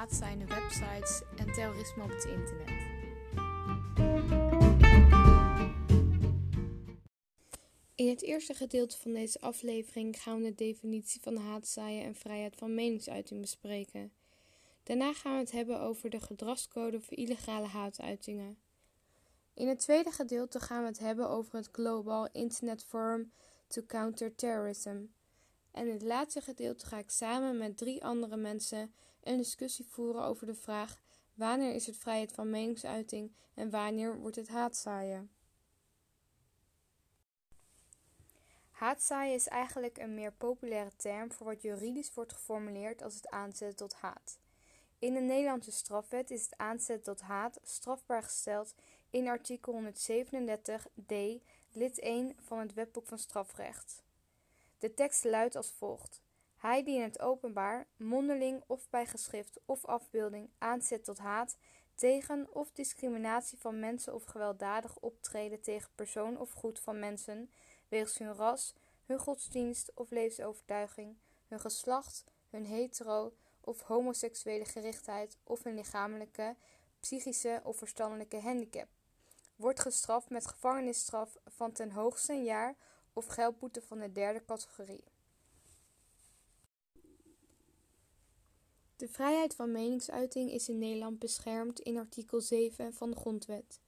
haatzaaide websites en terrorisme op het internet. In het eerste gedeelte van deze aflevering gaan we de definitie van haatzaaien en vrijheid van meningsuiting bespreken. Daarna gaan we het hebben over de gedragscode voor illegale haatuitingen. In het tweede gedeelte gaan we het hebben over het Global Internet Forum to Counter Terrorism. En in het laatste gedeelte ga ik samen met drie andere mensen een discussie voeren over de vraag: wanneer is het vrijheid van meningsuiting en wanneer wordt het haatzaaien? Haatzaaien is eigenlijk een meer populaire term voor wat juridisch wordt geformuleerd als het aanzetten tot haat. In de Nederlandse strafwet is het aanzetten tot haat strafbaar gesteld in artikel 137d, lid 1 van het Wetboek van Strafrecht. De tekst luidt als volgt: Hij die in het openbaar, mondeling of bij geschrift of afbeelding aanzet tot haat, tegen of discriminatie van mensen of gewelddadig optreden tegen persoon of goed van mensen, wegens hun ras, hun godsdienst of levensovertuiging, hun geslacht, hun hetero of homoseksuele gerichtheid of hun lichamelijke, psychische of verstandelijke handicap, wordt gestraft met gevangenisstraf van ten hoogste een jaar of geldboete van de derde categorie. De vrijheid van meningsuiting is in Nederland beschermd in artikel 7 van de Grondwet.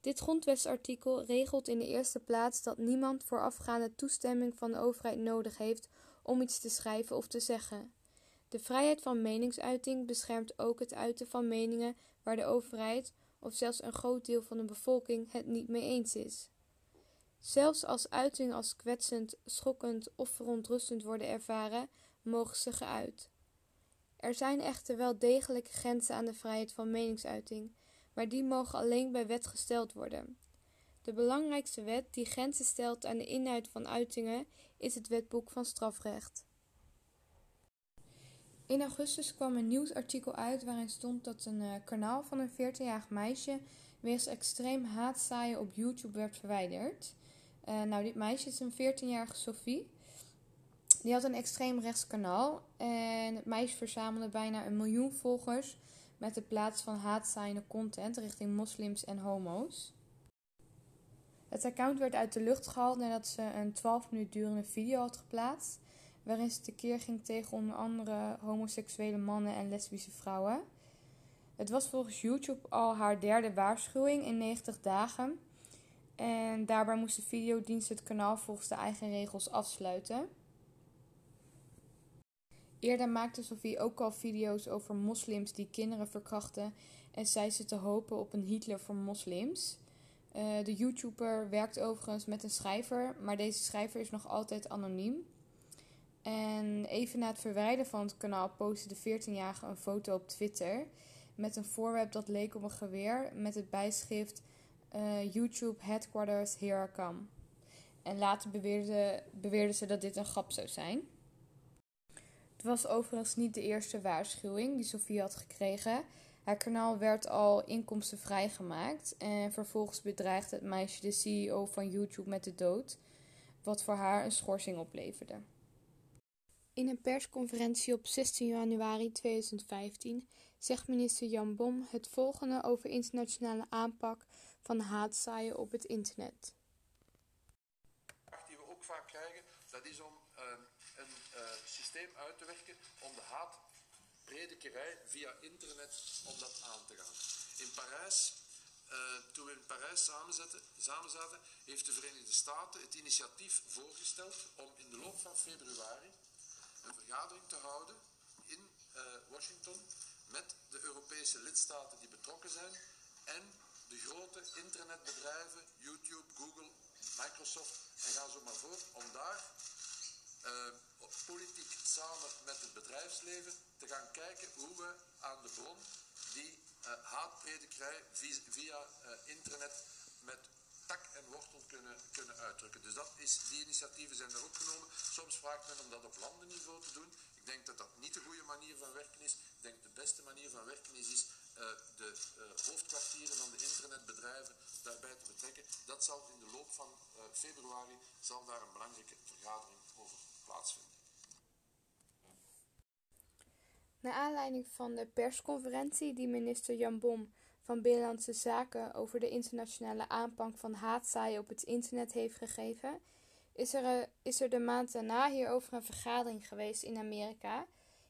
Dit grondwetsartikel regelt in de eerste plaats dat niemand voorafgaande toestemming van de overheid nodig heeft om iets te schrijven of te zeggen. De vrijheid van meningsuiting beschermt ook het uiten van meningen waar de overheid of zelfs een groot deel van de bevolking het niet mee eens is. Zelfs als uitingen als kwetsend, schokkend of verontrustend worden ervaren, mogen ze geuit. Er zijn echter wel degelijke grenzen aan de vrijheid van meningsuiting, maar die mogen alleen bij wet gesteld worden. De belangrijkste wet die grenzen stelt aan de inhoud van uitingen is het Wetboek van Strafrecht. In augustus kwam een nieuwsartikel uit waarin stond dat een uh, kanaal van een 14-jarig meisje wegens extreem haatzaaien op YouTube werd verwijderd. Uh, nou, dit meisje is een 14-jarige Sophie. Die had een extreem rechts kanaal en het meisje verzamelde bijna een miljoen volgers met de plaats van haatzaaiende content richting moslims en homo's. Het account werd uit de lucht gehaald nadat ze een 12 minuten durende video had geplaatst, waarin ze tekeer ging tegen onder andere homoseksuele mannen en lesbische vrouwen. Het was volgens YouTube al haar derde waarschuwing in 90 dagen. En daarbij moest de videodienst het kanaal volgens de eigen regels afsluiten. Eerder maakte Sophie ook al video's over moslims die kinderen verkrachten en zei ze te hopen op een Hitler voor moslims. Uh, de YouTuber werkt overigens met een schrijver, maar deze schrijver is nog altijd anoniem. En even na het verwijderen van het kanaal postte de 14-jarige een foto op Twitter met een voorwerp dat leek op een geweer met het bijschrift uh, YouTube Headquarters Here I Come. En later beweerde, beweerde ze dat dit een grap zou zijn. Het was overigens niet de eerste waarschuwing die Sofie had gekregen. Haar kanaal werd al inkomstenvrij gemaakt en vervolgens bedreigde het meisje de CEO van YouTube met de dood, wat voor haar een schorsing opleverde. In een persconferentie op 16 januari 2015 zegt minister Jan Bom het volgende over internationale aanpak van haatzaaien op het internet. Die we ook vaak krijgen, dat is om systeem uit te werken om de haatpredikerij via internet om dat aan te gaan. In Parijs, uh, toen we in Parijs samen zaten, heeft de Verenigde Staten het initiatief voorgesteld om in de loop van februari een vergadering te houden in Washington met de Europese lidstaten die betrokken zijn en de grote internetbedrijven, YouTube, Google, Microsoft en ga zo maar voor, om daar uh, politiek samen met het bedrijfsleven te gaan kijken hoe we aan de bron die uh, via, via uh, internet met tak en wortel kunnen, kunnen uitdrukken. Dus dat is, die initiatieven zijn er ook genomen. Soms vraagt men om dat op landenniveau te doen. Ik denk dat dat niet de goede manier van werken is. Ik denk de beste manier van werken is, is uh, de hoofdkwartieren van de internetbedrijven daarbij te betrekken. Dat zal in de loop van februari zal daar een belangrijke vergadering over plaatsvinden. Naar aanleiding van de persconferentie die minister Jan Bon van Binnenlandse Zaken over de internationale aanpak van haatzaaien op het internet heeft gegeven, is er, is er de maand daarna hierover een vergadering geweest in Amerika.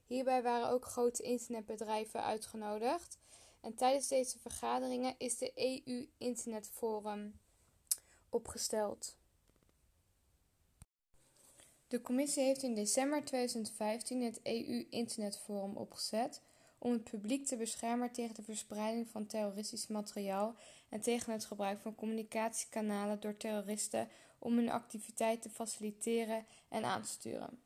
Hierbij waren ook grote internetbedrijven uitgenodigd. En tijdens deze vergaderingen is de EU Internetforum opgesteld. De commissie heeft in december 2015 het EU Internetforum opgezet om het publiek te beschermen tegen de verspreiding van terroristisch materiaal en tegen het gebruik van communicatiekanalen door terroristen om hun activiteit te faciliteren en aan te sturen.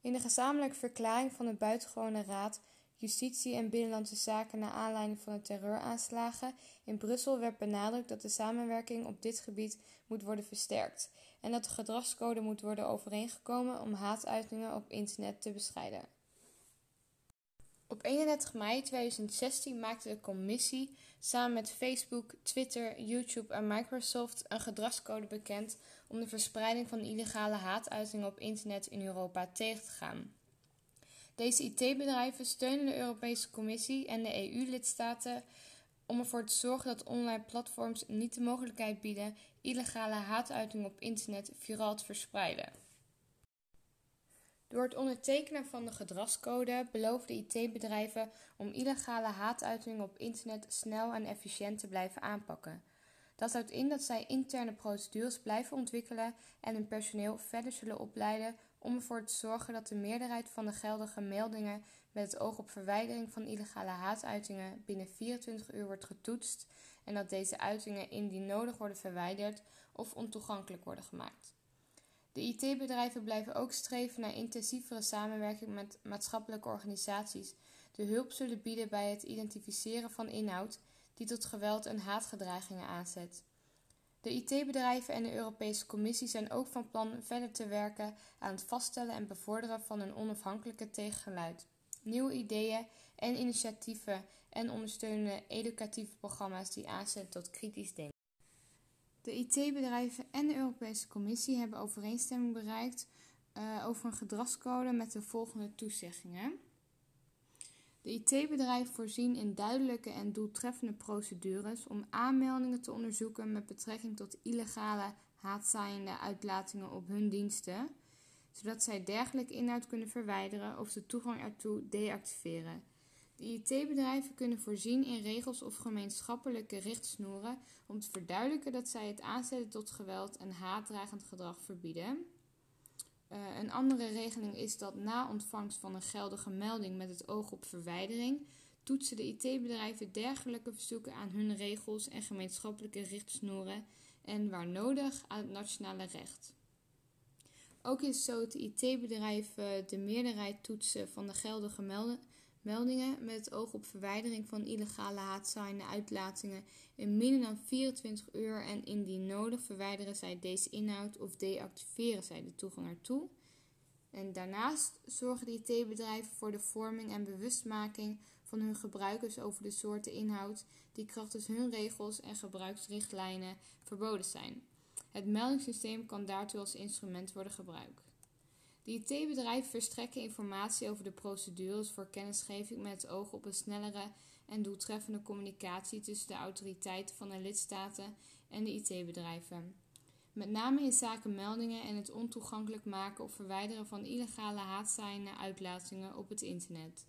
In de gezamenlijke verklaring van de Buitengewone Raad Justitie en Binnenlandse Zaken naar aanleiding van de terreuraanslagen in Brussel werd benadrukt dat de samenwerking op dit gebied moet worden versterkt en dat de gedragscode moet worden overeengekomen om haatuitingen op internet te bestrijden. Op 31 mei 2016 maakte de commissie samen met Facebook, Twitter, YouTube en Microsoft een gedragscode bekend om de verspreiding van illegale haatuitingen op internet in Europa tegen te gaan. Deze IT-bedrijven steunen de Europese Commissie en de EU-lidstaten om ervoor te zorgen dat online platforms niet de mogelijkheid bieden illegale haatuitingen op internet viraal te verspreiden. Door het ondertekenen van de gedragscode beloofden IT-bedrijven om illegale haatuitingen op internet snel en efficiënt te blijven aanpakken. Dat houdt in dat zij interne procedures blijven ontwikkelen en hun personeel verder zullen opleiden om ervoor te zorgen dat de meerderheid van de geldige meldingen met het oog op verwijdering van illegale haatuitingen binnen 24 uur wordt getoetst en dat deze uitingen indien nodig worden verwijderd of ontoegankelijk worden gemaakt. De IT-bedrijven blijven ook streven naar intensievere samenwerking met maatschappelijke organisaties, die hulp zullen bieden bij het identificeren van inhoud die tot geweld en haatgedragingen aanzet. De IT-bedrijven en de Europese Commissie zijn ook van plan verder te werken aan het vaststellen en bevorderen van een onafhankelijke tegengeluid, nieuwe ideeën en initiatieven en ondersteunende educatieve programma's die aanzetten tot kritisch denken. De IT-bedrijven en de Europese Commissie hebben overeenstemming bereikt uh, over een gedragscode met de volgende toezeggingen. De IT-bedrijven voorzien in duidelijke en doeltreffende procedures om aanmeldingen te onderzoeken met betrekking tot illegale haatzaaiende uitlatingen op hun diensten, zodat zij dergelijke inhoud kunnen verwijderen of de toegang ertoe deactiveren. De IT-bedrijven kunnen voorzien in regels of gemeenschappelijke richtsnoeren om te verduidelijken dat zij het aanzetten tot geweld en haatdragend gedrag verbieden. Uh, een andere regeling is dat na ontvangst van een geldige melding met het oog op verwijdering, toetsen de IT-bedrijven dergelijke verzoeken aan hun regels en gemeenschappelijke richtsnoeren en waar nodig aan het nationale recht. Ook is zo dat de IT-bedrijven de meerderheid toetsen van de geldige meldingen met het oog op verwijdering van illegale haatzaaiende uitlatingen in minder dan 24 uur en indien nodig verwijderen zij deze inhoud of deactiveren zij de toegang ertoe. En daarnaast zorgen de IT-bedrijven voor de vorming en bewustmaking van hun gebruikers over de soorten inhoud die krachtens hun regels en gebruiksrichtlijnen verboden zijn. Het meldingssysteem kan daartoe als instrument worden gebruikt. De IT-bedrijven verstrekken informatie over de procedures voor kennisgeving met het oog op een snellere en doeltreffende communicatie tussen de autoriteiten van de lidstaten en de IT-bedrijven. Met name in zaken meldingen en het ontoegankelijk maken of verwijderen van illegale haatzaaiende uitlatingen op het internet.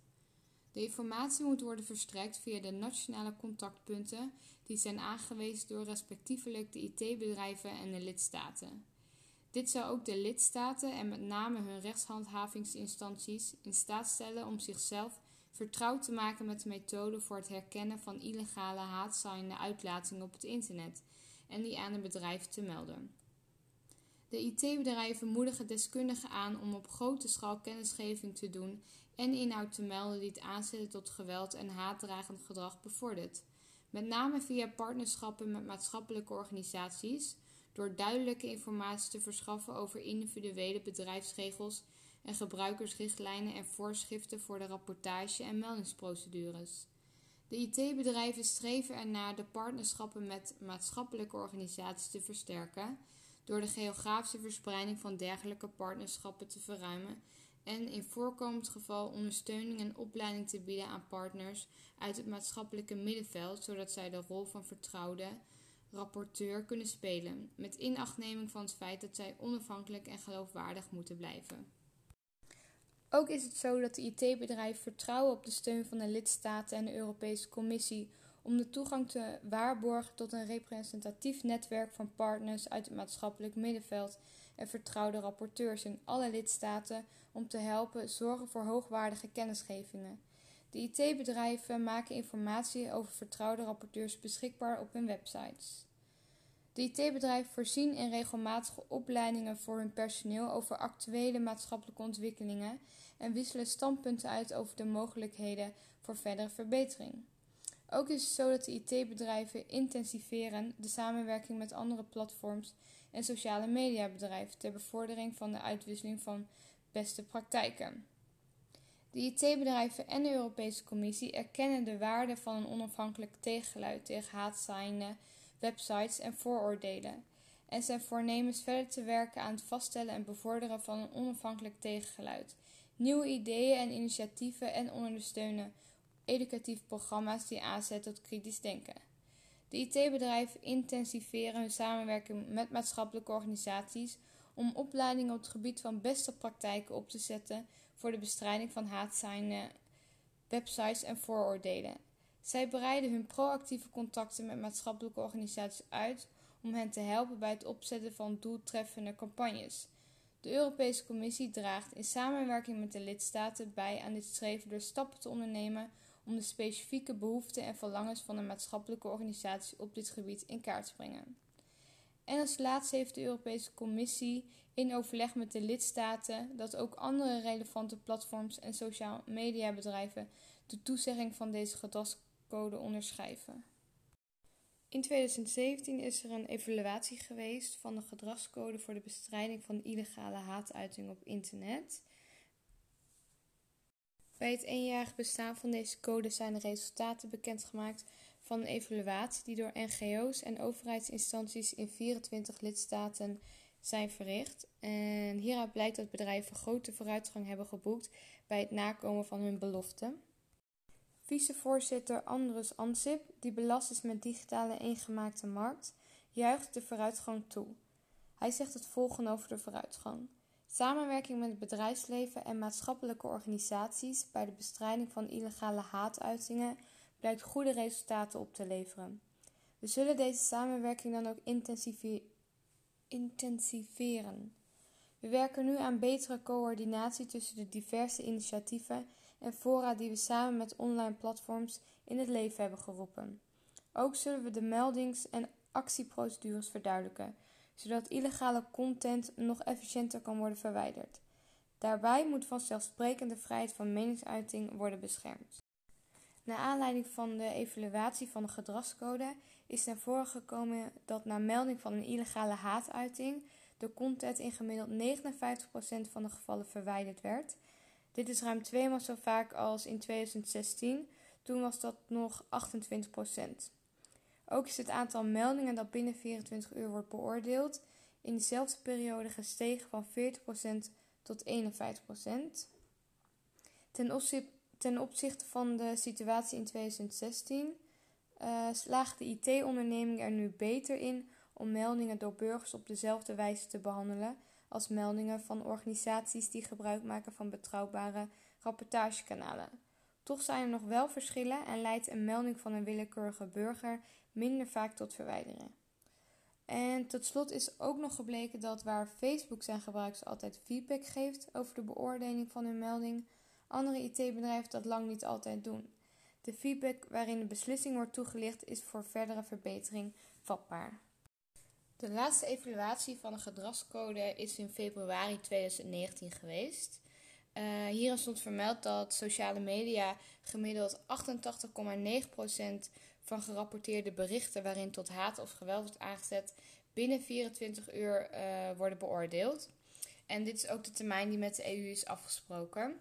De informatie moet worden verstrekt via de nationale contactpunten die zijn aangewezen door respectievelijk de IT-bedrijven en de lidstaten. Dit zou ook de lidstaten en met name hun rechtshandhavingsinstanties in staat stellen om zichzelf vertrouwd te maken met de methode voor het herkennen van illegale haatzaaiende uitlatingen op het internet en die aan de bedrijven te melden. De IT-bedrijven moedigen deskundigen aan om op grote schaal kennisgeving te doen en inhoud te melden die het aanzetten tot geweld en haatdragend gedrag bevordert, met name via partnerschappen met maatschappelijke organisaties door duidelijke informatie te verschaffen over individuele bedrijfsregels en gebruikersrichtlijnen en voorschriften voor de rapportage en meldingsprocedures. De IT-bedrijven streven ernaar de partnerschappen met maatschappelijke organisaties te versterken door de geografische verspreiding van dergelijke partnerschappen te verruimen en in voorkomend geval ondersteuning en opleiding te bieden aan partners uit het maatschappelijke middenveld, zodat zij de rol van vertrouwde rapporteur kunnen spelen, met inachtneming van het feit dat zij onafhankelijk en geloofwaardig moeten blijven. Ook is het zo dat de IT-bedrijven vertrouwen op de steun van de lidstaten en de Europese Commissie om de toegang te waarborgen tot een representatief netwerk van partners uit het maatschappelijk middenveld en vertrouwde rapporteurs in alle lidstaten om te helpen zorgen voor hoogwaardige kennisgevingen. De IT-bedrijven maken informatie over vertrouwde rapporteurs beschikbaar op hun websites. De IT-bedrijven voorzien in regelmatige opleidingen voor hun personeel over actuele maatschappelijke ontwikkelingen en wisselen standpunten uit over de mogelijkheden voor verdere verbetering. Ook is het zo dat de IT-bedrijven intensiveren de samenwerking met andere platforms en sociale mediabedrijven ter bevordering van de uitwisseling van beste praktijken. De IT-bedrijven en de Europese Commissie erkennen de waarde van een onafhankelijk tegengeluid tegen haatzaaiende websites en vooroordelen en zijn voornemens verder te werken aan het vaststellen en bevorderen van een onafhankelijk tegengeluid, nieuwe ideeën en initiatieven en ondersteunen educatieve programma's die aanzetten tot kritisch denken. De IT-bedrijven intensiveren hun samenwerking met maatschappelijke organisaties om opleidingen op het gebied van beste praktijken op te zetten voor de bestrijding van haatzaaiende websites en vooroordelen. Zij breiden hun proactieve contacten met maatschappelijke organisaties uit om hen te helpen bij het opzetten van doeltreffende campagnes. De Europese Commissie draagt in samenwerking met de lidstaten bij aan dit streven door stappen te ondernemen om de specifieke behoeften en verlangens van de maatschappelijke organisatie op dit gebied in kaart te brengen. En als laatste heeft de Europese Commissie in overleg met de lidstaten dat ook andere relevante platforms en sociale mediabedrijven de toezegging van deze gedragscode onderschrijven. In 2017 is er een evaluatie geweest van de gedragscode voor de bestrijding van illegale haatuiting op internet. Bij het eenjarig bestaan van deze code zijn de resultaten bekendgemaakt van een evaluatie die door NGO's en overheidsinstanties in 24 lidstaten zijn verricht. En hieruit blijkt dat bedrijven grote vooruitgang hebben geboekt bij het nakomen van hun beloften. Vicevoorzitter Andrus Ansip, die belast is met digitale eengemaakte markt, juicht de vooruitgang toe. Hij zegt het volgende over de vooruitgang. Samenwerking met het bedrijfsleven en maatschappelijke organisaties bij de bestrijding van illegale haatuitingen blijkt goede resultaten op te leveren. We zullen deze samenwerking dan ook intensiveren. We werken nu aan betere coördinatie tussen de diverse initiatieven en fora die we samen met online platforms in het leven hebben geroepen. Ook zullen we de meldings- en actieprocedures verduidelijken, zodat illegale content nog efficiënter kan worden verwijderd. Daarbij moet vanzelfsprekend de vrijheid van meningsuiting worden beschermd. Naar aanleiding van de evaluatie van de gedragscode is naar voren gekomen dat na melding van een illegale haatuiting de content in gemiddeld 59% van de gevallen verwijderd werd. Dit is ruim tweemaal zo vaak als in 2016, toen was dat nog 28%. Ook is het aantal meldingen dat binnen 24 uur wordt beoordeeld in dezelfde periode gestegen van 40% tot 51%. Ten, ten opzichte van de situatie in 2016 uh, eh, slaagt de IT-onderneming er nu beter in om meldingen door burgers op dezelfde wijze te behandelen als meldingen van organisaties die gebruik maken van betrouwbare rapportagekanalen. Toch zijn er nog wel verschillen en leidt een melding van een willekeurige burger minder vaak tot verwijderen. En tot slot is ook nog gebleken dat waar Facebook zijn gebruikers altijd feedback geeft over de beoordeling van hun melding, andere IT-bedrijven dat lang niet altijd doen. De feedback waarin de beslissing wordt toegelicht is voor verdere verbetering vatbaar. De laatste evaluatie van de gedragscode is in februari 2019 geweest. Uh, hierin stond vermeld dat sociale media gemiddeld 88,9% van gerapporteerde berichten waarin tot haat of geweld wordt aangezet binnen 24 uur uh, worden beoordeeld. En dit is ook de termijn die met de EU is afgesproken.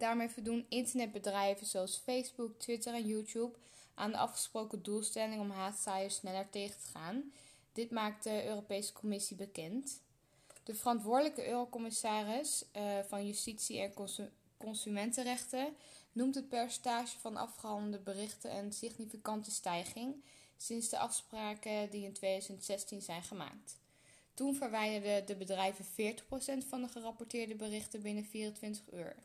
Daarmee voldoen internetbedrijven zoals Facebook, Twitter en YouTube aan de afgesproken doelstelling om haatzaaiers sneller tegen te gaan. Dit maakt de Europese Commissie bekend. De verantwoordelijke eurocommissaris uh, van Justitie en Consumentenrechten noemt het percentage van afgehandelde berichten een significante stijging sinds de afspraken die in 2016 zijn gemaakt. Toen verwijderden de bedrijven 40% van de gerapporteerde berichten binnen 24 uur.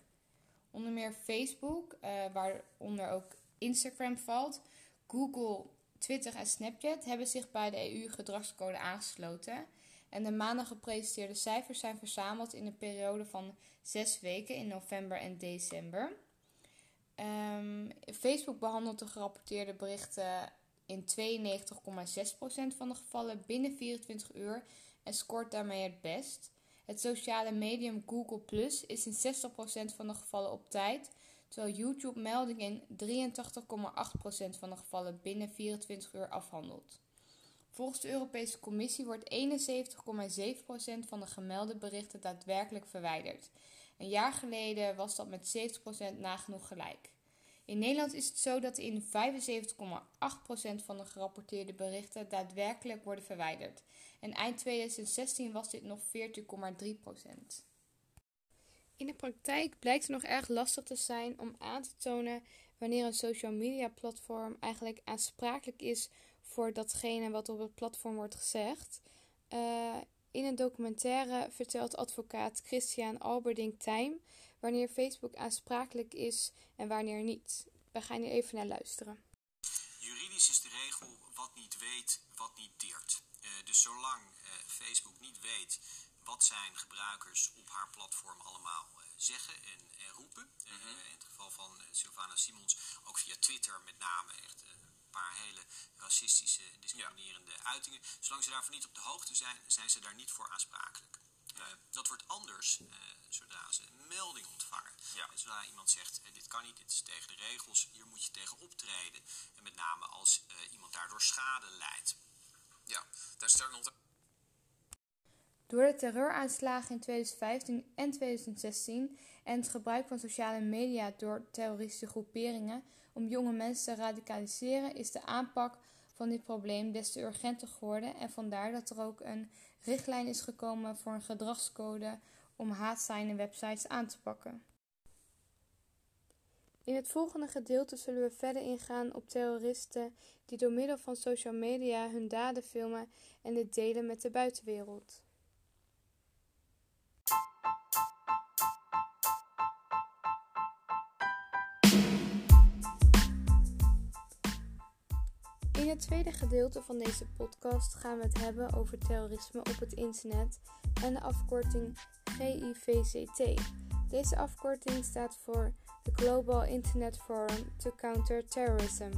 Onder meer Facebook, uh, waaronder ook Instagram valt, Google, Twitter en Snapchat hebben zich bij de EU-gedragscode aangesloten. En de maandag gepresenteerde cijfers zijn verzameld in een periode van zes weken in november en december. Um, Facebook behandelt de gerapporteerde berichten in 92,6% van de gevallen binnen 24 uur en scoort daarmee het best. Het sociale medium Google Plus is in 60% van de gevallen op tijd, terwijl YouTube meldingen in 83,8% van de gevallen binnen 24 uur afhandelt. Volgens de Europese Commissie wordt 71,7% van de gemelde berichten daadwerkelijk verwijderd. Een jaar geleden was dat met 70% nagenoeg gelijk. In Nederland is het zo dat in 75,8% van de gerapporteerde berichten daadwerkelijk worden verwijderd. En eind 2016 was dit nog 14,3%. In de praktijk blijkt het nog erg lastig te zijn om aan te tonen wanneer een social media platform eigenlijk aansprakelijk is voor datgene wat op het platform wordt gezegd. Uh, in een documentaire vertelt advocaat Christian Alberding Tijm wanneer Facebook aansprakelijk is en wanneer niet. We gaan hier even naar luisteren. Juridisch is de regel wat niet weet, wat niet deert. Uh, dus zolang uh, Facebook niet weet wat zijn gebruikers op haar platform allemaal uh, zeggen en, en roepen. Mm -hmm. in het geval van Sylvana Simons, ook via Twitter met name, echt een paar hele racistische, discriminerende ja. uitingen. Zolang ze daarvan niet op de hoogte zijn, zijn ze daar niet voor aansprakelijk. Dat wordt anders zodra ze een melding ontvangen. Ja. En zodra iemand zegt, eh, dit kan niet, dit is tegen de regels, hier moet je tegen optreden. En met name als uh, iemand daardoor schade leidt. Ja, daar staat nog... Door de terreuraanslagen in 2015 en 2016 en het gebruik van sociale media door terroristische groeperingen om jonge mensen te radicaliseren, is de aanpak van dit probleem des te urgenter geworden en vandaar dat er ook een richtlijn is gekomen voor een gedragscode om haatzaaide websites aan te pakken. In het volgende gedeelte zullen we verder ingaan op terroristen die door middel van social media hun daden filmen en dit delen met de buitenwereld. Het tweede gedeelte van deze podcast gaan we het hebben over terrorisme op het internet en de afkorting GIVCT. Deze afkorting staat voor the Global Internet Forum to Counter Terrorism.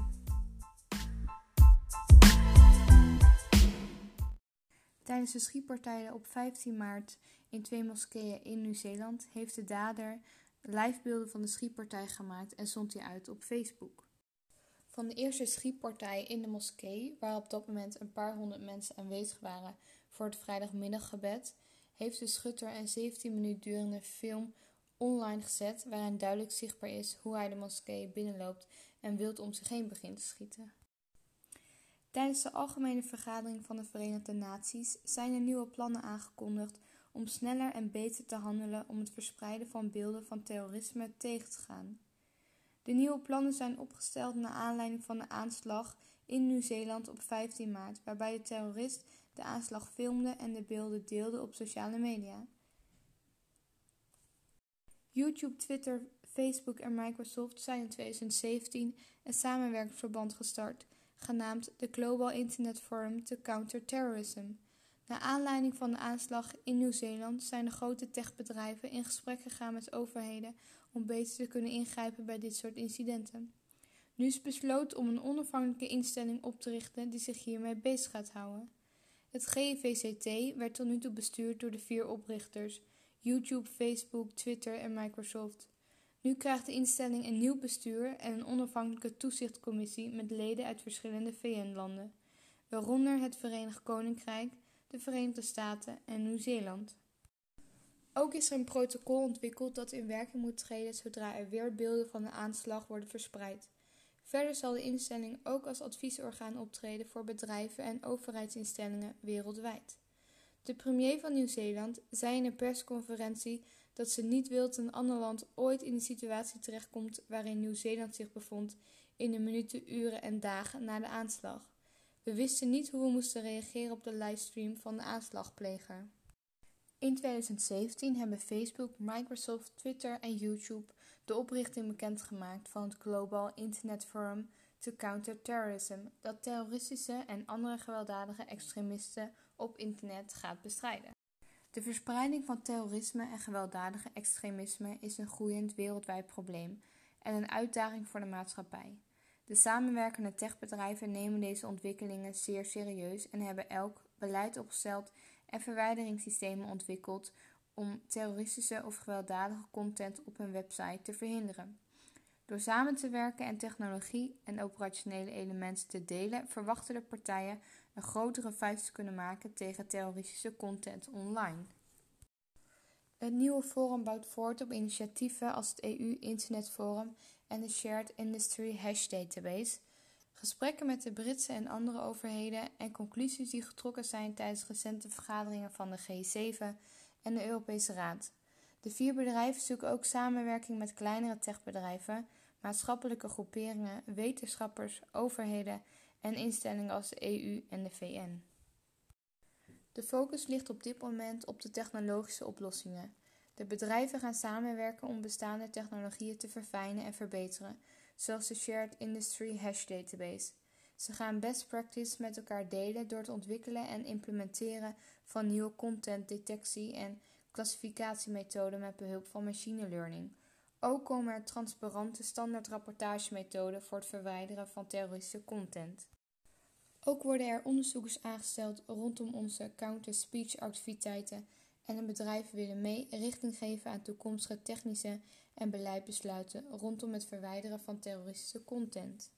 Tijdens de schietpartijen op 15 maart in twee moskeeën in Nieuw-Zeeland heeft de dader livebeelden van de schietpartij gemaakt en zond die uit op Facebook. Van de eerste schietpartij in de moskee, waar op dat moment een paar honderd mensen aanwezig waren voor het vrijdagmiddaggebed, heeft de schutter een 17 minuten durende film online gezet waarin duidelijk zichtbaar is hoe hij de moskee binnenloopt en wild om zich heen begint te schieten. Tijdens de Algemene Vergadering van de Verenigde Naties zijn er nieuwe plannen aangekondigd om sneller en beter te handelen om het verspreiden van beelden van terrorisme tegen te gaan. De nieuwe plannen zijn opgesteld naar aanleiding van de aanslag in Nieuw-Zeeland op 15 maart, waarbij de terrorist de aanslag filmde en de beelden deelde op sociale media. YouTube, Twitter, Facebook en Microsoft zijn in 2017 een samenwerkingsverband gestart, genaamd de Global Internet Forum to Counter Terrorism. Naar aanleiding van de aanslag in Nieuw-Zeeland zijn de grote techbedrijven in gesprek gegaan met overheden om beter te kunnen ingrijpen bij dit soort incidenten. Nu is besloten om een onafhankelijke instelling op te richten die zich hiermee bezig gaat houden. Het GVCT werd tot nu toe bestuurd door de vier oprichters: YouTube, Facebook, Twitter en Microsoft. Nu krijgt de instelling een nieuw bestuur en een onafhankelijke toezichtcommissie met leden uit verschillende VN-landen, waaronder het Verenigd Koninkrijk, de Verenigde Staten en Nieuw-Zeeland. Ook is er een protocol ontwikkeld dat in werking moet treden zodra er weer beelden van de aanslag worden verspreid. Verder zal de instelling ook als adviesorgaan optreden voor bedrijven en overheidsinstellingen wereldwijd. De premier van Nieuw-Zeeland zei in een persconferentie dat ze niet wil dat een ander land ooit in de situatie terechtkomt waarin Nieuw-Zeeland zich bevond in de minuten, uren en dagen na de aanslag. We wisten niet hoe we moesten reageren op de livestream van de aanslagpleger. In 2017 hebben Facebook, Microsoft, Twitter en YouTube de oprichting bekendgemaakt van het Global Internet Forum to Counter Terrorism, dat terroristische en andere gewelddadige extremisten op internet gaat bestrijden. De verspreiding van terrorisme en gewelddadige extremisme is een groeiend wereldwijd probleem en een uitdaging voor de maatschappij. De samenwerkende techbedrijven nemen deze ontwikkelingen zeer serieus en hebben elk beleid opgesteld en verwijderingssystemen ontwikkeld om terroristische of gewelddadige content op hun website te verhinderen. Door samen te werken en technologie en operationele elementen te delen, verwachten de partijen een grotere vuist te kunnen maken tegen terroristische content online. Het nieuwe forum bouwt voort op initiatieven als het EU Internet Forum en de Shared Industry Hash Database, gesprekken met de Britse en andere overheden en conclusies die getrokken zijn tijdens recente vergaderingen van de G7 en de Europese Raad. De vier bedrijven zoeken ook samenwerking met kleinere techbedrijven, maatschappelijke groeperingen, wetenschappers, overheden en instellingen als de EU en de VN. De focus ligt op dit moment op de technologische oplossingen. De bedrijven gaan samenwerken om bestaande technologieën te verfijnen en verbeteren, zoals de Shared Industry Hash Database. Ze gaan best practice met elkaar delen door het ontwikkelen en implementeren van nieuwe content detectie en klassificatiemethoden met behulp van machine learning. Ook komen er transparante standaard rapportagemethoden voor het verwijderen van terroristische content. Ook worden er onderzoekers aangesteld rondom onze counter-speech activiteiten en de bedrijven willen mee richting geven aan toekomstige technische en beleidbesluiten rondom het verwijderen van terroristische content.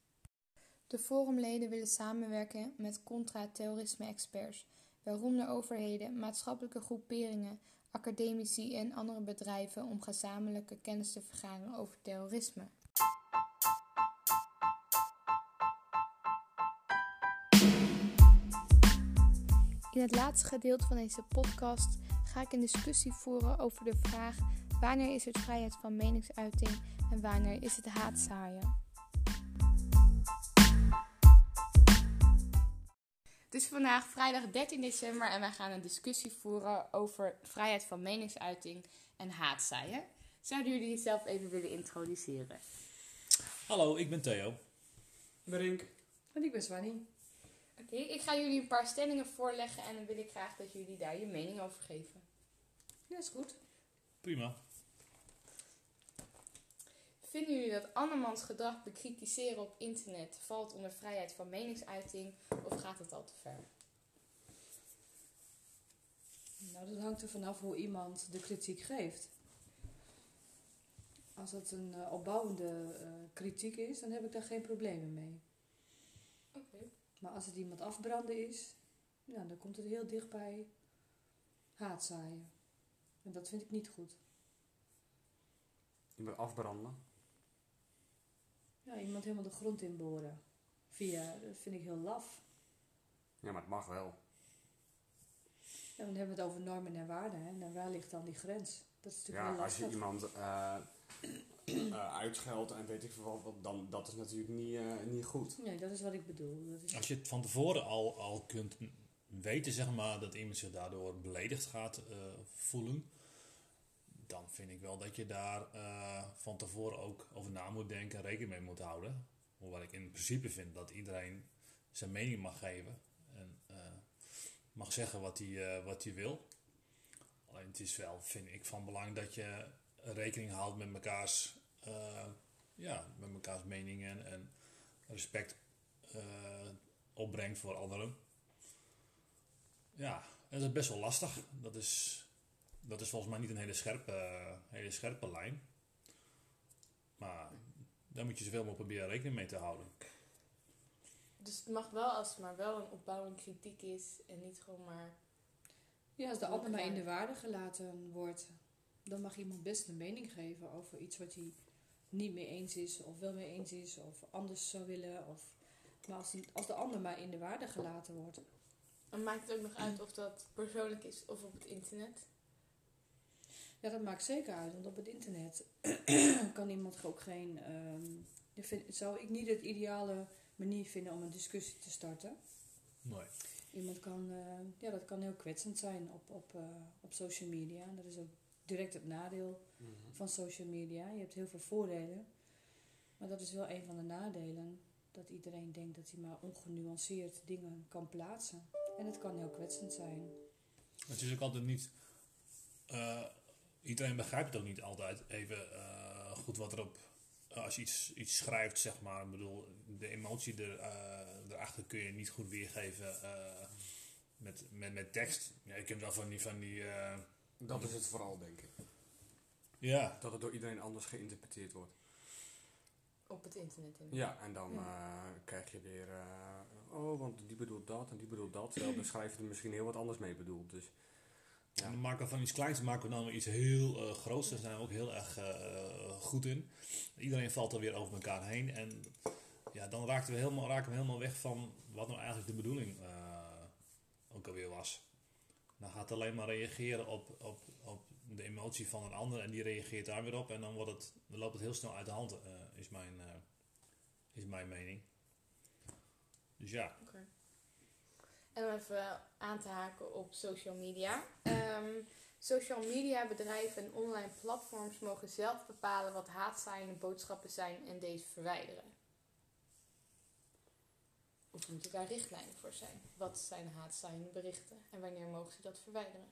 De forumleden willen samenwerken met contra-terrorisme-experts, waaronder overheden, maatschappelijke groeperingen, academici en andere bedrijven om gezamenlijke kennis te vergaren over terrorisme. In het laatste gedeelte van deze podcast ga ik een discussie voeren over de vraag wanneer is het vrijheid van meningsuiting en wanneer is het haatzaaien. Het is vandaag vrijdag 13 december en wij gaan een discussie voeren over vrijheid van meningsuiting en haatzaaien. Zouden jullie jezelf even willen introduceren? Hallo, ik ben Theo. Brink. En ik ben Swanny. Oké, ik ga jullie een paar stellingen voorleggen en dan wil ik graag dat jullie daar je mening over geven. Ja, is goed. Prima. Vinden jullie dat andermans gedrag bekritiseren op internet valt onder vrijheid van meningsuiting of gaat het al te ver? Nou, dat hangt er vanaf hoe iemand de kritiek geeft. Als het een eh, opbouwende eh, kritiek is, dan heb ik daar geen problemen mee. Oké. Maar als het iemand afbranden is, ja, dan komt het heel dichtbij haatzaaien. En dat vind ik niet goed. Iemand afbranden. Ja, iemand helemaal de grond inboren. Via, dat vind ik heel laf. Ja, maar het mag wel. Ja, dan hebben we het over normen en waarden. Hè? En waar ligt dan die grens? Dat is natuurlijk Ja, heel als je iemand eh eh, uitscheldt en weet ik veel wat, dan dat is natuurlijk niet, eh, niet goed. Nee, dat is wat ik bedoel. Dat is... Als je het van tevoren al, al kunt weten, zeg maar, dat iemand zich daardoor beledigd gaat eh, voelen, dan vind ik wel dat je daar eh, van tevoren ook over na moet denken en rekening mee moet houden. Hoewel ik in principe vind dat iedereen zijn mening mag geven en eh, mag zeggen wat hij, eh, wat hij wil. Alleen het is wel, vind ik, van belang dat je rekening houdt met mekaars, ja, met mekaars meningen en respect opbrengt voor anderen. Ja, dat is best wel lastig. Dat is, dat is volgens mij niet een hele scherpe, hele scherpe lijn. Maar daar moet je zoveel mogelijk proberen rekening mee te houden. Dus het mag wel als het maar wel een opbouwende kritiek is en niet gewoon maar... Ja, als de ander maar in de waarde gelaten wordt, dan mag iemand best een mening geven over iets wat hij niet mee eens is, of wel mee eens is, of anders zou willen. Of... Maar als, die- als de ander maar in de waarde gelaten wordt, En maakt het ook nog uit of dat persoonlijk is of op het internet? Ja, dat maakt zeker uit, want op het internet kan iemand ook geen. vindt- zou ik niet het ideale manier vinden om een discussie te starten. Nee. Iemand kan, eh, ja, dat kan heel kwetsend zijn op, op, eh, op social media. Dat is ook direct het nadeel Mhm. van social media. Je hebt heel veel voordelen, maar dat is wel een van de nadelen. Dat iedereen denkt dat hij maar ongenuanceerd dingen kan plaatsen. En het kan heel kwetsend zijn. Het is ook altijd niet. eh, iedereen begrijpt het ook niet altijd even eh, goed wat erop. eh, als je iets, iets schrijft, zeg maar. Ik bedoel, de emotie er, eh, erachter kun je niet goed weergeven eh, met, met, met tekst. Ja, je kunt wel van die. Van die eh, Dat is het vooral, denk ik. ja, Dat het door iedereen anders geïnterpreteerd wordt. Op het internet inderdaad. Ja, en dan Ja. eh, krijg je weer... eh, oh, want die bedoelt dat en die bedoelt dat. Terwijl de schrijver er misschien heel wat anders mee bedoelt. Dus Ja. En dan maken we van iets kleins maken we dan weer iets heel eh groots. Daar zijn we ook heel erg eh, goed in. Iedereen valt er weer over elkaar heen. En ja, dan raken we helemaal, raken we helemaal weg van wat nou eigenlijk de bedoeling eh, ook alweer was. Dan gaat het alleen maar reageren op, op, op de emotie van een ander. En die reageert daar weer op. En dan, wordt het, dan loopt het heel snel uit de hand, eh, is, mijn, eh, is mijn mening. Dus ja. En om even aan te haken op social media. Ehm, social media bedrijven en online platforms mogen zelf bepalen wat haatzaaiende boodschappen zijn en deze verwijderen. Of moeten daar richtlijnen voor zijn? Wat zijn haatzaaiende berichten en wanneer mogen ze dat verwijderen?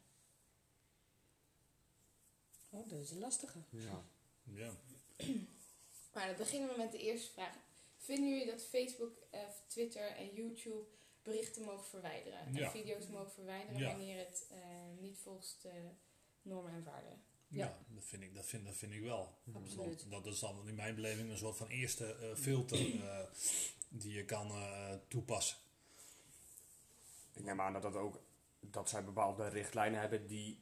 Oh, dat is een lastige. ja. ja. Maar dan beginnen we met de eerste vraag. Vinden jullie dat Facebook, eh, Twitter en YouTube berichten mogen verwijderen? Ja. En video's mogen verwijderen Ja. wanneer het eh, niet volgens de normen en waarden? Ja, Ja. dat, vind ik, dat, vind, dat vind ik wel. Absoluut. Want dat is dan in mijn beleving een soort van eerste eh, filter eh, die je kan eh, toepassen. Ik neem aan dat, dat, ook, dat zij bepaalde richtlijnen hebben die,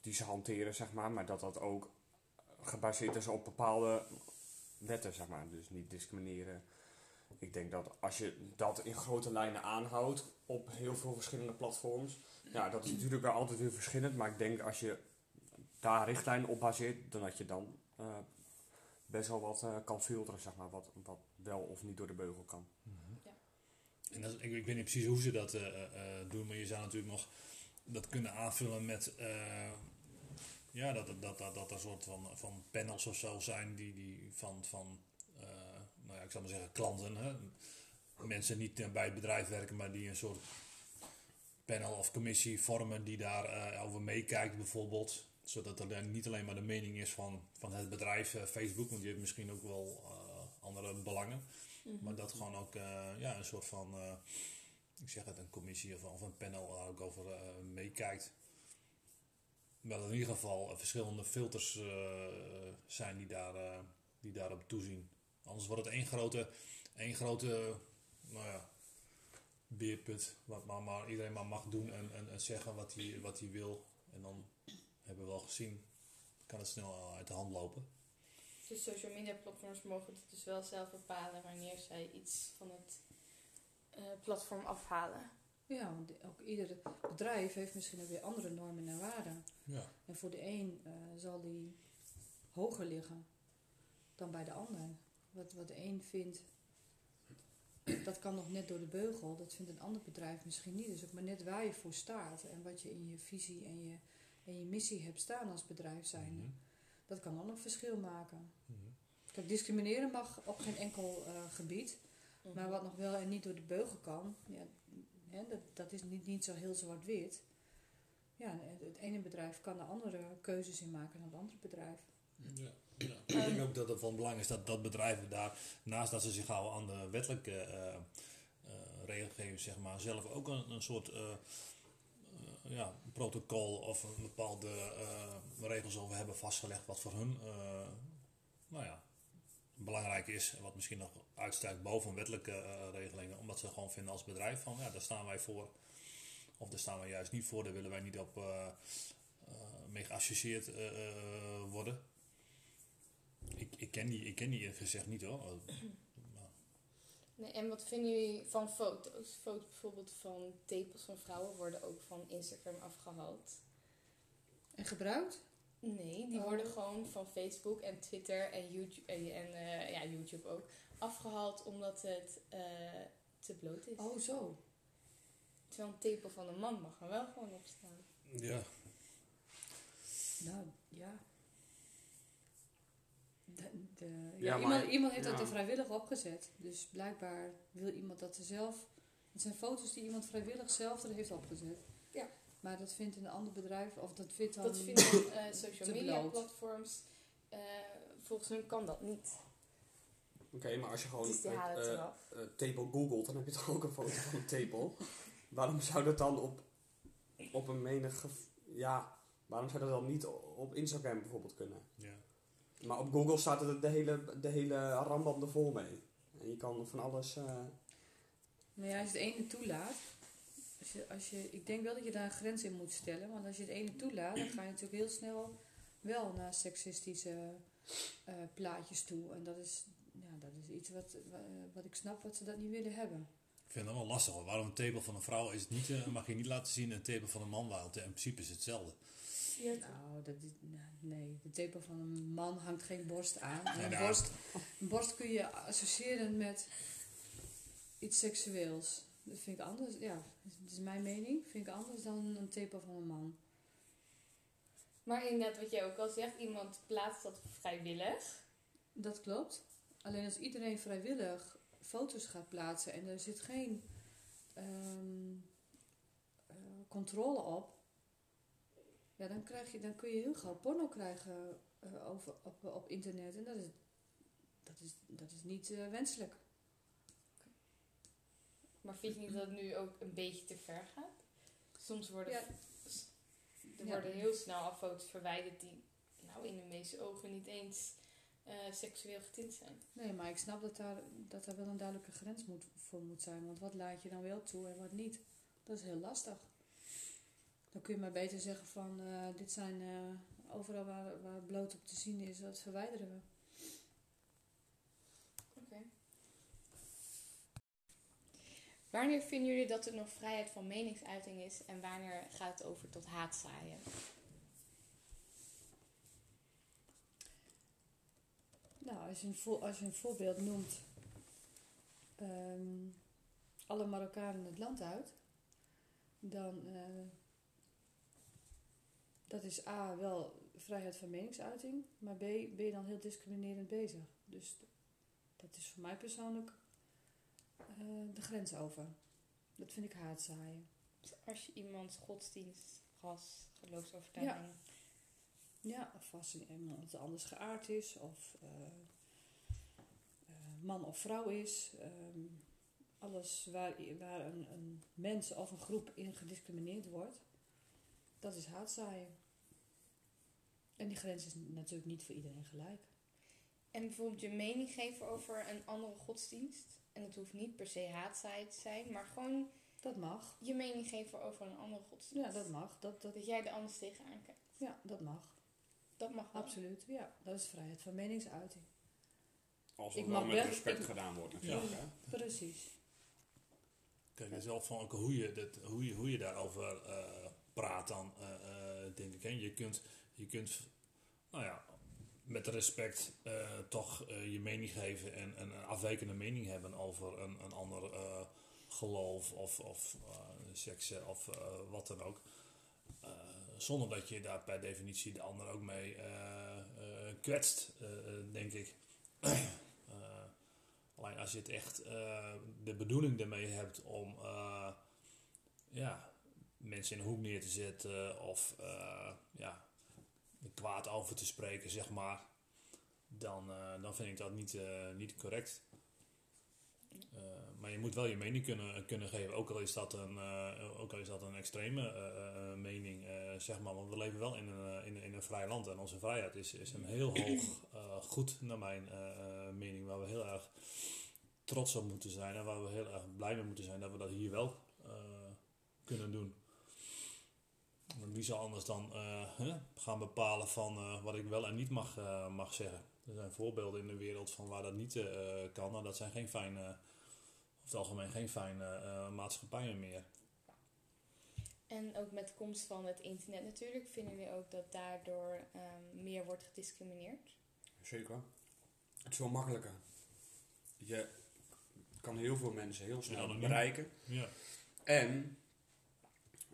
die ze hanteren, zeg maar. Maar dat dat ook gebaseerd is op bepaalde wetten, zeg maar. Dus niet discrimineren. Ik denk dat als je dat in grote lijnen aanhoudt op heel veel verschillende platforms. Ja, dat is natuurlijk wel altijd weer verschillend. Maar ik denk als je daar richtlijnen op baseert, dan dat je dan eh, best wel wat eh, kan filteren, zeg maar. Wat, wat wel of niet door de beugel kan. En dat, is- ik, ik weet niet precies hoe ze dat eh, eh, doen, maar je zou natuurlijk nog dat kunnen aanvullen met eh, ja, dat, dat, dat, dat er een soort van, van panels of zo zijn die, die van, van nou ja, ik zou maar zeggen klanten, hè? mensen niet eh, bij het bedrijf werken, maar die een soort panel of commissie vormen die daar eh, over meekijkt bijvoorbeeld. Zodat er niet alleen maar de mening is van, van het bedrijf eh, Facebook, want die heeft misschien ook wel eh, andere belangen. Maar dat gewoon ook eh, ja, een soort van, eh, ik zeg het, een commissie of, of een panel daar ook over eh, meekijkt. Wel in ieder geval eh, verschillende filters eh, zijn die, daar, eh, die daarop toezien. Anders wordt het één grote, één grote nou ja, beerput. Wat maar, maar iedereen maar mag doen en, en, en zeggen wat hij, wat hij wil. En dan hebben we wel gezien, kan het snel uit de hand lopen. Dus social media platforms mogen het dus wel zelf bepalen wanneer zij iets van het eh, platform afhalen. Ja, want ook ieder bedrijf heeft misschien ook weer andere normen en waarden. Ja. En voor de een eh, zal die hoger liggen dan bij de ander. Wat, wat de een vindt, dat kan nog net door de beugel. Dat vindt een ander bedrijf misschien niet. Dus ook maar net waar je voor staat en wat je in je visie en je, en je missie hebt staan als bedrijf zijn. Mhm. Dat kan dan een verschil maken. Mhm. Kijk, discrimineren mag op geen enkel eh, gebied. Maar wat nog wel en niet door de beugel kan, ja, hè, dat, dat is niet, niet zo heel zwart-wit. Ja, het, het ene bedrijf kan er andere keuzes in maken dan het andere bedrijf. Ja, Ik denk ook dat het van belang is dat, dat bedrijven daar, naast dat ze zich houden aan de wettelijke eh, eh, regelgeving, zeg maar, zelf ook een, een soort eh, ja, protocol of een bepaalde regels over hebben vastgelegd wat voor hun nou ja, belangrijk is en wat misschien nog uitstijgt boven wettelijke regelingen, omdat ze gewoon vinden als bedrijf van ja, daar staan wij voor. Of daar staan wij juist niet voor, daar willen wij niet op mee geassocieerd worden. Ik, ik, ken die, ik ken die eerlijk gezegd niet hoor. Eh, Nee, en wat vinden jullie van foto's? Foto's bijvoorbeeld van tepels van vrouwen worden ook van Instagram afgehaald. En gebruikt? Nee, die Oh. worden gewoon van Facebook en Twitter en YouTube, en, en, eh, ja, YouTube ook afgehaald omdat het eh, te bloot is. Oh, zo. Terwijl een tepel van een man mag er wel gewoon op staan. Ja. Nou, ja. De, de, ja, Ja, maar- iemand, iemand heeft dat er vrijwillig opgezet. Dus blijkbaar wil iemand dat er zelf... Het zijn foto's die iemand vrijwillig zelf er heeft opgezet. Ja. Maar dat vindt een ander bedrijf, of dat vindt dan... Dat vinden eh, social te media bloot. platforms, eh, volgens hun kan dat niet. Oké, maar als je gewoon Dus die eh, het tepel googelt, dan heb je toch ook een foto van een tepel. waarom zou dat dan op, op een menige... Ja, waarom zou dat dan niet op Instagram bijvoorbeeld kunnen? ja. Maar op Google staat er de hele, de hele rambam er vol mee. En je kan van alles... eh, Nou ja, als je het ene toelaat... Als je, als je, ik denk wel dat je daar een grens in moet stellen. Want als je het ene toelaat, dan ga je natuurlijk heel snel wel naar seksistische eh, plaatjes toe. En dat is, ja, dat is iets wat, wa- wat ik snap wat ze dat niet willen hebben. Ik vind het wel lastig hoor. Waarom een tepel van een vrouw is het niet, eh, mag je niet laten zien en een tepel van een man wel. In principe is het Nou, dat is, nee, de tepel van een man hangt geen borst aan. En een, nou. borst, een borst kun je associëren met iets seksueels. Dat vind ik anders, ja, dat is mijn mening. Vind ik anders dan een tepel van een man. Maar inderdaad, wat jij ook al zegt, iemand plaatst dat vrijwillig. Dat klopt. Alleen als iedereen vrijwillig foto's gaat plaatsen en er zit geen ehm, eh, controle op, ja, dan, krijg je, dan kun je heel gauw porno krijgen eh, over, op, op internet. En dat is, dat is, dat is niet eh, wenselijk. Maar vind je niet dat het nu ook een beetje te ver gaat? Soms worden, Ja. er Ja. worden heel snel al foto's verwijderd die nou, in de meeste ogen niet eens eh, seksueel getint zijn. Nee, maar ik snap dat daar, dat daar wel een duidelijke grens moet, voor moet zijn. Want wat laat je dan wel toe en wat niet? Dat is heel lastig. Dan kun je maar beter zeggen van, eh, dit zijn eh, overal waar, waar bloot op te zien is, dat verwijderen we. Oké. Wanneer vinden jullie dat er nog vrijheid van meningsuiting is en wanneer gaat het over tot haatzaaien? Nou, als je een, voor, als je een voorbeeld noemt, ehm, alle Marokkanen het land uit, dan uh, dat is A, wel vrijheid van meningsuiting, maar B, ben je dan heel discriminerend bezig. Dus dat is voor mij persoonlijk uh, de grens over. Dat vind ik haatzaaien. Als je iemands godsdienst, ras, geloofsovertuiging... Ja. Ja, of als iemand anders geaard is, of uh, uh, man of vrouw is. Um, alles waar, waar een, een, mens of een groep in gediscrimineerd wordt, dat is haatzaaien. En die grens is natuurlijk niet voor iedereen gelijk. En bijvoorbeeld je mening geven over een andere godsdienst. En het hoeft niet per se haatzaaien te zijn, maar gewoon... Dat mag. Je mening geven over een andere godsdienst. Ja, dat mag. Dat, dat... dat jij er anders tegenaan kijkt. Ja, dat mag. Dat mag wel. Absoluut, ja. Dat is vrijheid van meningsuiting. Als het wel met respect ik, gedaan wordt natuurlijk. Ja. Hè? Precies. Kijk, is wel van hoe, je dat, hoe, je, hoe je daarover uh, praat dan, uh, uh, denk ik. Hè? Je kunt, je kunt, nou ja, met respect uh, toch uh, je mening geven en, en, een afwijkende mening hebben over een, een ander uh, geloof of, of seks of wat dan ook. Zonder dat je daar per definitie de ander ook mee kwetst, denk ik. alleen als je het echt de bedoeling ermee hebt om ja, mensen in een hoek neer te zetten of ja, kwaad over te spreken, zeg maar, dan, uh, dan vind ik dat niet, uh, niet correct. Uh, maar je moet wel je mening kunnen, kunnen geven, ook al is dat een, ook al is dat een extreme mening, zeg maar. Want we leven wel in een, in, in een vrij land en onze vrijheid is, is een heel hoog goed, naar mijn mening, waar we heel erg trots op moeten zijn en waar we heel erg blij mee moeten zijn dat we dat hier wel kunnen doen. Wie zal anders dan uh, huh, gaan bepalen van uh, wat ik wel en niet mag, uh, mag zeggen? Er zijn voorbeelden in de wereld van waar dat niet kan. Nou, dat zijn geen fijne het algemeen geen fijne eh, maatschappijen meer. En ook met de komst van het internet natuurlijk, vinden jullie ook dat daardoor ehm, meer wordt gediscrimineerd? Zeker. Het is wel makkelijker. Je kan heel veel mensen heel snel bereiken. Ja. En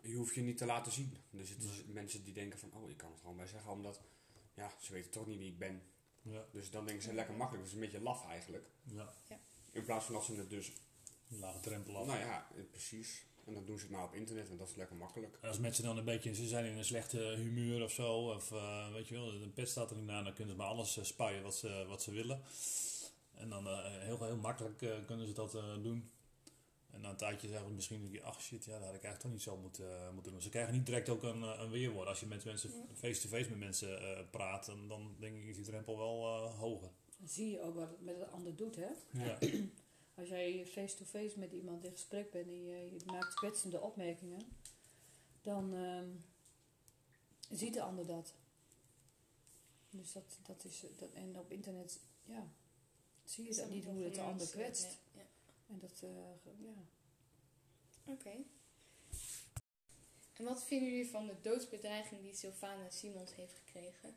je hoeft je niet te laten zien. Dus het is mensen die denken van, oh, ik kan het gewoon bij zeggen, omdat ja, ze weten toch niet wie ik ben. Ja. Dus dan denken ze lekker makkelijk. Dus een beetje laf eigenlijk. ja. In plaats van dat ze het dus, Lage drempel af. nou ja, precies. En dan doen ze het maar op internet, want dat is lekker makkelijk. En Als mensen dan een beetje, ze zijn in een slechte humeur of zo, of eh, weet je wel, een pet staat er niet aan, dan kunnen ze maar alles eh, spuien wat ze, wat ze willen. En dan eh, heel, heel makkelijk eh, kunnen ze dat eh, doen. En na een tijdje zeggen ze misschien, ach shit, ja, dat had ik eigenlijk toch niet zo moeten, eh, moeten doen. Ze krijgen niet direct ook een, eh, een weerwoord. Als je met mensen face-to-face met mensen eh, praat, dan, dan denk ik is die drempel wel eh, hoger. Dan zie je ook wat het met het ander doet, hè? Ja. Als jij face-to-face met iemand in gesprek bent en je, je maakt kwetsende opmerkingen, dan ehm, ziet de ander dat. Dus dat, dat is. Dat, en op internet, ja, zie je dat niet hoe het de ander kwetst. En dat, eh, ja. Oké. En wat vinden jullie van de doodsbedreiging die Sylvana Simons heeft gekregen?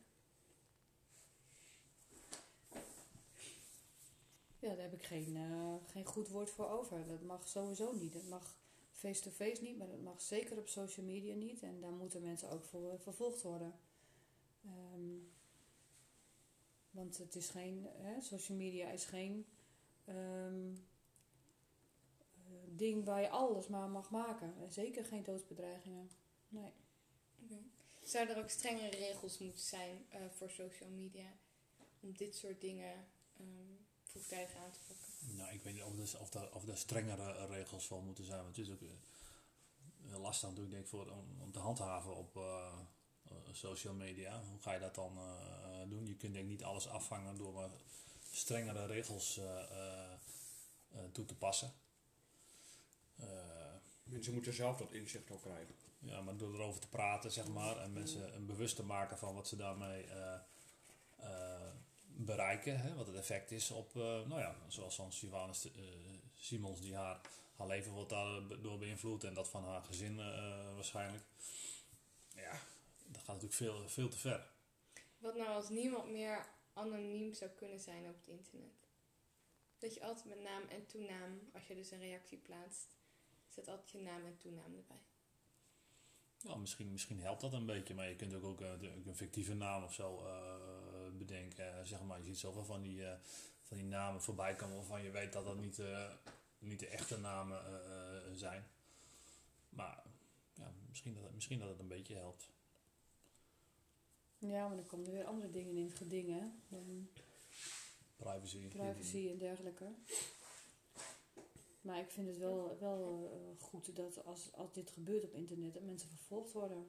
ja, daar heb ik geen, eh, geen goed woord voor over. Dat mag sowieso niet. Dat mag face-to-face niet, maar dat mag zeker op social media niet. En daar moeten mensen ook voor vervolgd worden. Ehm, want het is geen, hè, social media is geen ehm, eh, ding waar je alles maar mag maken. En zeker geen doodsbedreigingen. Nee. Oké. Zouden er ook strengere regels moeten zijn eh, voor social media om dit soort dingen ehm vroegtijdig aan te pakken? Nou, ik weet niet of er, of er, of er strengere regels voor moeten zijn. Want het is ook eh, heel lastig natuurlijk denk ik, voor, om, om te handhaven op eh, social media. Hoe ga je dat dan eh, doen? Je kunt denk ik niet alles afvangen door maar strengere regels eh, eh, eh, toe te passen. Eh, Mensen moeten zelf dat inzicht ook krijgen. ja, maar door erover te praten, zeg maar, en mensen een bewust te maken van wat ze daarmee eh, eh, bereiken, hè, wat het effect is op, eh, nou ja, zoals St- eh, Simons, die haar, haar leven wordt daardoor beïnvloed en dat van haar gezin eh, waarschijnlijk. Ja, dat gaat natuurlijk veel, veel te ver. Wat nou als niemand meer anoniem zou kunnen zijn op het internet? Dat je altijd met naam en toenaam, als je dus een reactie plaatst, zet altijd je naam en toenaam erbij. Ja, misschien, misschien helpt dat een beetje, maar je kunt ook, ook eh, een fictieve naam of zo eh, bedenken. Eh, zeg maar, je ziet zoveel van die, eh, van die namen voorbij komen waarvan je weet dat dat niet, eh, niet de echte namen eh, eh, zijn. Maar ja, misschien, dat, het- misschien dat het een beetje helpt. Ja, maar dan komen er weer andere dingen in het geding, hè. Dan Privacy. privacy en dergelijke. Maar ik vind het wel, wel eh, goed dat als, als dit gebeurt op internet, dat mensen vervolgd worden.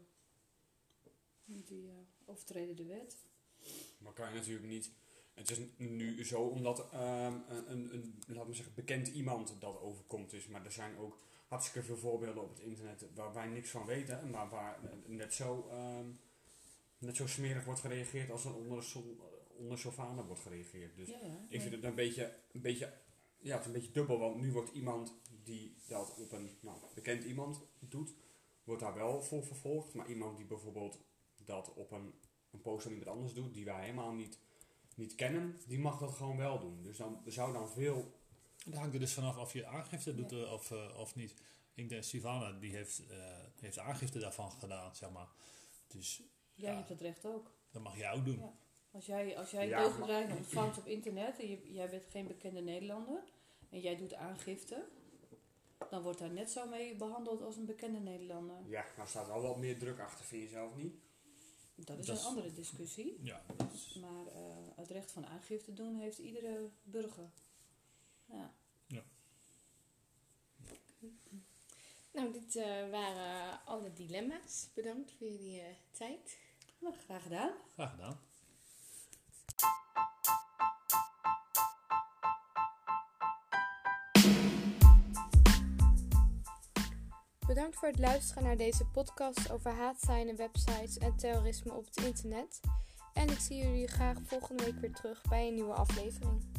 Die eh, overtreden de wet. Maar kan je natuurlijk niet. Het is nu zo omdat ehm, een, een, een, laten we zeggen, bekend iemand dat overkomt is. Maar er zijn ook hartstikke veel voorbeelden op het internet waar wij niks van weten. Maar waar net zo, ehm, net zo smerig wordt gereageerd als er onder, onder wordt gereageerd. Dus ja, ja. ik vind het een beetje, een beetje, ja, het is een beetje dubbel. Want nu wordt iemand die dat op een nou, bekend iemand doet, wordt daar wel voor vervolgd. Maar iemand die bijvoorbeeld dat op een, een post van iemand anders doet, die wij helemaal niet, niet kennen, die mag dat gewoon wel doen. Dus dan er zou dan veel. Het hangt er dus vanaf of je aangifte doet Ja. eh, of, eh, of niet. Ik denk, Sylvana die heeft, eh, heeft aangifte daarvan gedaan, zeg maar. Dus Jij Ja. hebt dat recht ook. dat mag jij ook doen. Ja. Als jij, als jij Ja, doodsbedreiging ontvangt op internet en je, jij bent geen bekende Nederlander en jij doet aangifte, dan wordt daar net zo mee behandeld als een bekende Nederlander. Ja, daar staat wel wat meer druk achter, vind je zelf niet? Dat is Dat een andere discussie. Ja, dat is- Maar eh, het recht van aangifte doen heeft iedere burger. Ja. Nou, dit eh, waren alle dilemma's. Bedankt voor jullie eh, tijd. Nou, graag gedaan. graag gedaan. Bedankt voor het luisteren naar deze podcast over haatzaaien, websites en terrorisme op het internet. En ik zie jullie graag volgende week weer terug bij een nieuwe aflevering.